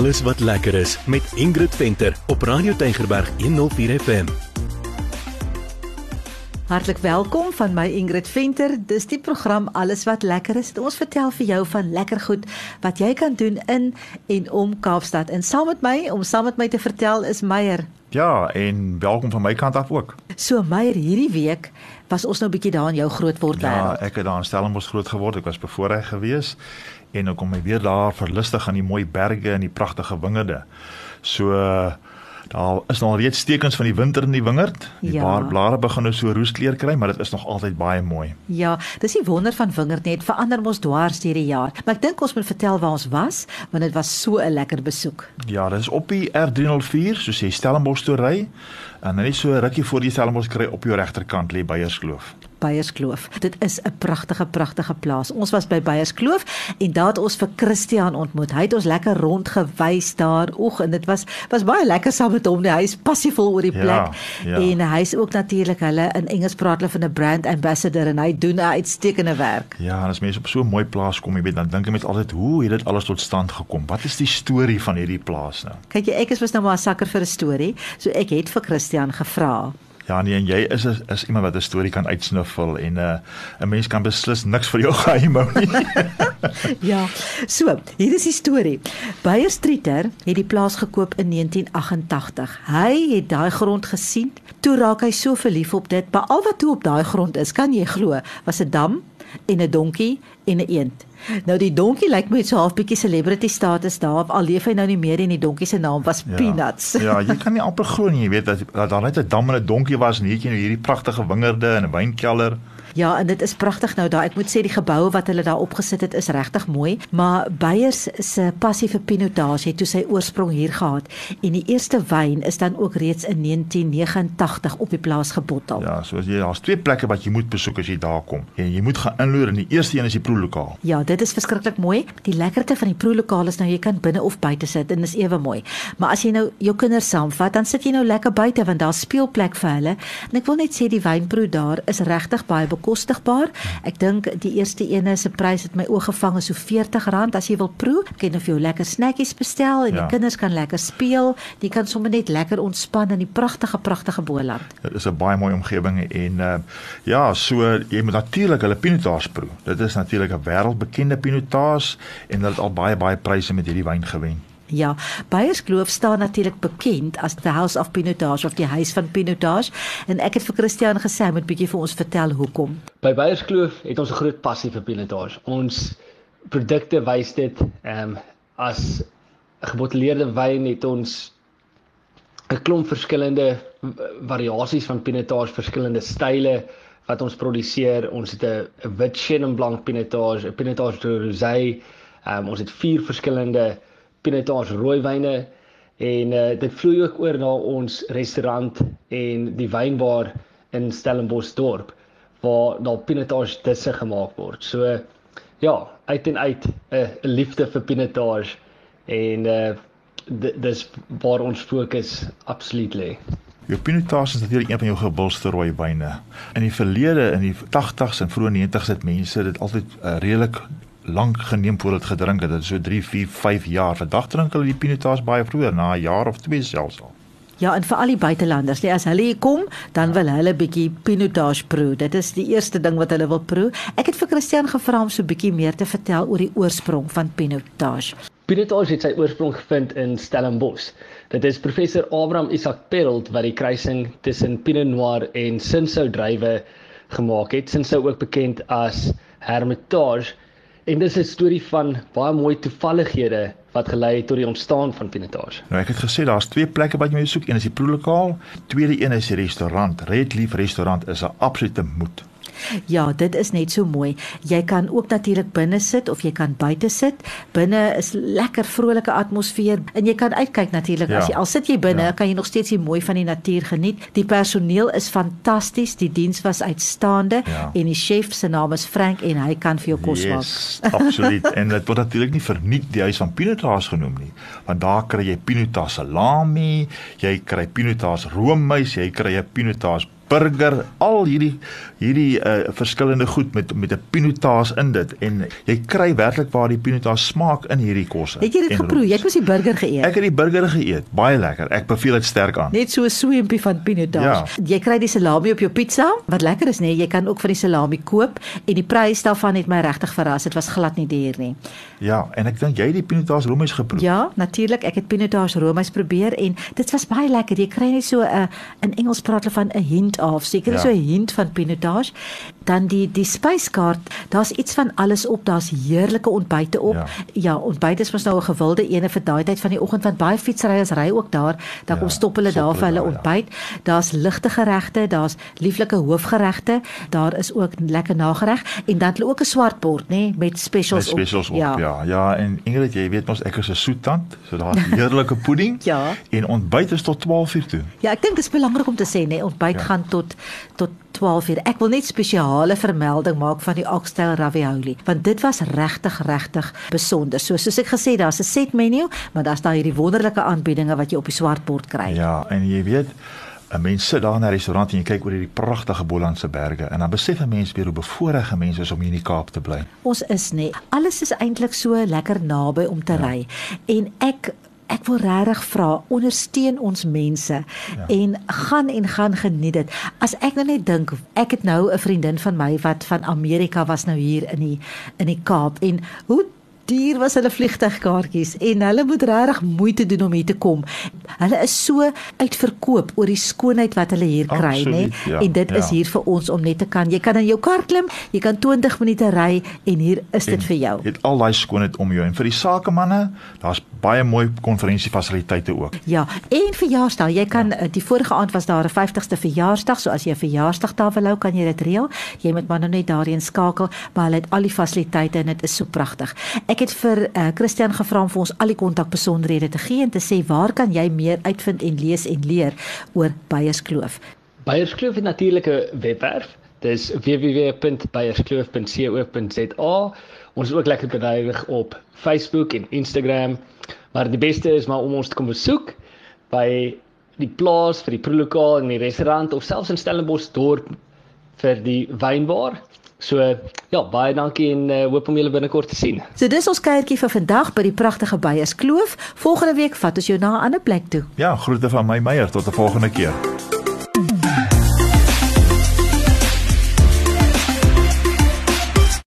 Alles wat lekker is met Ingrid Venter op Radio Tygerberg 104 FM. Hartlik welkom van my Ingrid Venter. Dis die program Alles wat lekker is. Ons vertel vir jou van lekker goed wat jy kan doen in en om Kaapstad. En saam met my, om saam met my te vertel is Meyer. Ja, en welkom van my kant af ook. So Meyer, hierdie week was ons nou bietjie daar in jou grootword Ja, wêreld. ek het daar in Stellenbosch groot geword. Ek was bevoorreg geweest en nou kom ek weer daar verlustig aan die mooi berge en die pragtige wingerde. So uh, daar is nog reeds tekens van die winter in die wingerd. Die Ja. ja. blare begin nou so roeskleur kry, maar dit is nog altyd baie mooi. Ja, dis die wonder van wingerd net verander mos dwars deur die jaar. Maar ek dink ons moet vertel waar ons was, want dit was so 'n lekker besoek. Ja, dit is op die R304, soos jy Stellenbosch toe ry. En net so rukkie voor die Stellenbosch kry op jou regterkant lê Beyerskloof. Beyerskloof. Dit is 'n pragtige pragtige plaas. Ons was by Beyerskloof en daar het ons vir Christian ontmoet. Hy het ons lekker rondgewys daar. Oeg, en dit was was baie lekker saam met hom. Hy is passievol oor die Ja, plek. ja. En hy's ook natuurlik hulle in Engels praat hulle van 'n brand ambassador en hy doen 'n uitstekende werk. Ja, en as mense op so 'n mooi plaas kom, jy weet, dan dink jy met altyd, hoe het dit alles tot stand gekom? Wat is die storie van hierdie plaas nou? Kyk jy, ek is mos nou maar 'n sakker vir 'n storie. So ek het vir Christian gevra. Ja, nee, en jy is is, is iemand wat 'n storie kan uitsniffel en 'n uh, 'n mens kan beslis niks vir jou geheim hou nie. Ja. So, hier is die storie. Beyer Streeter het die plaas gekoop in 1988. Hy het daai grond gesien. Toe raak hy so verlief op dit. Beal wat toe op daai grond is, kan jy glo, was 'n dam en 'n donkie en 'n eend. Nou die donkie lyk my so half bietjie celebrity status daar, al leef hy nou nie meer en die donkie se naam was ja. Peanuts. ja, jy kan nie amper glo nie, jy weet dat, dat daar net 'n dam en 'n donkie was en hier het jy nou hierdie pragtige wingerde en 'n wynkelder. Ja, en dit is pragtig nou daar. Ek moet sê die geboue wat hulle daar opgesit het is regtig mooi, maar Beyers se passie vir pinotage het toe sy oorsprong hier gehad en die eerste wyn is dan ook reeds in 1989 op die plaas gebottel. Ja, so as jy daar's twee plekke wat jy moet besoek as jy daar kom. En jy moet gaan inloer en die eerste een is die proelokaal. Ja, dit is verskriklik mooi. Die lekkerte van die proelokaal is nou jy kan binne of buite sit en dis ewe mooi. Maar as jy nou jou kinders saamvat, dan sit jy nou lekker buite want daar's speelplek vir hulle. En ek wil net sê die wynproe daar is regtig baie bekostigbaar. Ek dink die eerste ene se prys het my oog gevang is so R40 as jy wil proe. Jy kan of jou lekker snackies bestel en. Ja. die kinders kan lekker speel. Jy kan sommer net lekker ontspan in die pragtige pragtige Boland. Dit is 'n baie mooi omgewing en uh, ja, so jy moet natuurlik hulle pinotage proe. Dit is natuurlik 'n wêreldbekende pinotage en hulle het al baie baie pryse met hierdie wyn gewen. Ja, Beyerskloof staan natuurlik bekend as the House of Pinotage of die huis van Pinotage en ek het vir Christian gesê hy moet bietjie vir ons vertel hoekom. By Beyerskloof het ons 'n groot passie vir pinotage. Ons produkte wys dit ehm um, as 'n geboteleerde wyn het ons 'n klomp verskillende variasies van pinotage, verskillende style wat ons produseer. Ons het 'n wit Chenin Blanc pinotage, 'n pinotage de rosé. Um, ons het vier verskillende pinotage rooiwyne en uh, dit vloei ook oor na ons restaurant en die wynbar in Stellenbosch dorp waar daar pinotage disse gemaak word. So ja, uit en uit 'n uh, liefde vir pinotage en uh dis waar ons fokus absoluut lê. Jou pinotage is natuurlik een van jou gebulste rooi wyne. In die verlede in die 80s en vroeë 90s het mense dit altyd uh, redelik lank geneem voordat gedrink het. Dit is so 3, 4, 5 jaar. Vandag drink hulle die pinotage baie vroeër, na 'n jaar of 2 selfs al. Ja, en vir al die buitelanders, nee, as hulle hier kom, dan wil hulle bietjie Pinotage proe. Dit is die eerste ding wat hulle wil proe. Ek het vir Christian gevra om so bietjie meer te vertel oor die oorsprong van Pinotage. Pinotage het sy oorsprong gevind in Stellenbosch. Dit is professor Abraham Isaac Perelt wat die kruising tussen Pinot Noir en Cinsault druiwe gemaak het. Cinsault ook bekend as Hermitage. En dis 'n storie van baie mooi toevallighede wat gelei het tot die ontstaan van Pinotage. Nou ek het gesê daar's twee plekke wat jy moet soek. Een is die proelokaal, tweede een is die restaurant. Red Leaf restaurant is 'n absolute moet. Ja, dit is net so mooi. Jy kan ook natuurlik binne sit of jy kan buite sit. Binne is lekker vrolike atmosfeer en jy kan uitkyk natuurlik ja. as jy al sit jy binne, ja. Kan jy nog steeds die mooi van die natuur geniet. Die personeel is fantasties, die diens was uitstaande Ja. en die chef se naam is Frank en hy kan vir jou kos maak. Yes, absoluut. en dit word natuurlik nie verniet die huis van pinotage genoem nie, want daar kry jy pinotage salami, jy kry pinotage roomys, jy kry 'n pinotage burger, al hierdie hierdie uh, verskillende goed met met 'n pinotage in dit en jy kry werklik waar die pinotage smaak in hierdie kosse. Het jy dit geproe? Jy het mos die burger geëet. Ek het die burger geëet, baie lekker. Ek beveel dit sterk aan. Net so 'n sweempie van pinotage. Ja. Jy kry die salami op jou pizza. Wat lekker is nê, jy kan ook van die salami koop en die prys daarvan het my regtig verras. Dit was glad nie duur nie. Ja, en ek dink jy het die pinotage romies geproe. Ja, natuurlik. Ek het pinotage roomys probeer en dit was baie lekker. Jy kry net so 'n in Engels praat hulle van 'n hint of, seker Ja. so 'n hint van pinotage. Dan die die spyskaart, daar's iets van alles op. Daar's heerlike ontbyte op. Ja. ja ontbyt is mos nou 'n gewilde ene vir daai tyd van die oggend want baie fietsryers ry ook daar. Dan Ja, kom stop hulle daar vir hulle daar, ja. ontbyt. Daar's ligte geregte, daar's lieflike hoofgeregte. Daar is ook lekker nagereg en dan het hulle ook 'n swart bord, nê, met Met specials, specials op. Ja. ja, ja, en Ingrid, jy weet mos ek is 'n soettand, so daar's heerlike pudding. Ja. En ontbyt is tot 12 uur toe. Ja, ek dink dit is belangrik om te sê, nee, ontbyt ja. Ja. gaan tot tot 12 uur. Ek wil net spesiale vermelding maak van die oxtail ravioli, want dit was regtig regtig besonder. So soos ek gesê, daar's 'n set menu, maar daar's daar hierdie wonderlike aanbiedinge wat jy op die swartbord kry. Ja, en jy weet 'n mens sit daar in 'n restaurant en jy kyk oor hierdie pragtige Bolandse berge en dan besef 'n mens weer hoe bevoorreg 'n mens is om hier in die Kaap te bly. Ons is nie. Alles is eintlik so lekker naby om te ja. ry. En ek ek wil regtig vra, ondersteun ons mense ja. en gaan en gaan geniet dit. As ek nou net dink, ek het nou 'n vriendin van my wat van Amerika was nou hier in die in die Kaap en hoe duur was hulle vliegtuigkaartjies en hulle moet regtig moeite doen om hier te kom. Hulle is so uitverkoop oor die skoonheid wat hulle hier kry, nê? Ja, en dit is ja. hier vir ons om net te kan. Jy kan in jou kar klim, jy kan 20 minute ry en hier is dit En vir jou. Jy het al daai skoonheid om jou en vir die sakemanne, daar's baie mooi konferensiefasiliteite ook. Ja, en verjaarsdag. Jy kan ja. die vorige aand was daar 'n 50ste verjaarsdag, so as jy 'n verjaarsdag daar wil hou, kan jy dit reël. Jy moet maar nou net daarheen skakel, maar hulle het al die fasiliteite en dit is so pragtig. Ek het vir uh, Christian gevra om vir ons al die kontakbesonderhede te gee en te sê waar kan jy meer uitvind en lees en leer oor Beyerskloof? Beyerskloof het natuurlik 'n webwerf. Dis www.beyerskloof.co.za. Ons is ook lekker bedrywig op Facebook en Instagram. Maar die beste is maar om ons te kom besoek by die plaas vir die proelokaal en die restaurant of selfs in Stellenbosch dorp vir die wynbar. So ja, baie dankie en uh, hoop om julle binnekort te sien. So dis ons kuiertjie vir vandag by die pragtige Beyerskloof. Volgende week vat ons jou na 'n ander plek toe. Ja, groete van my Meyer tot 'n volgende keer.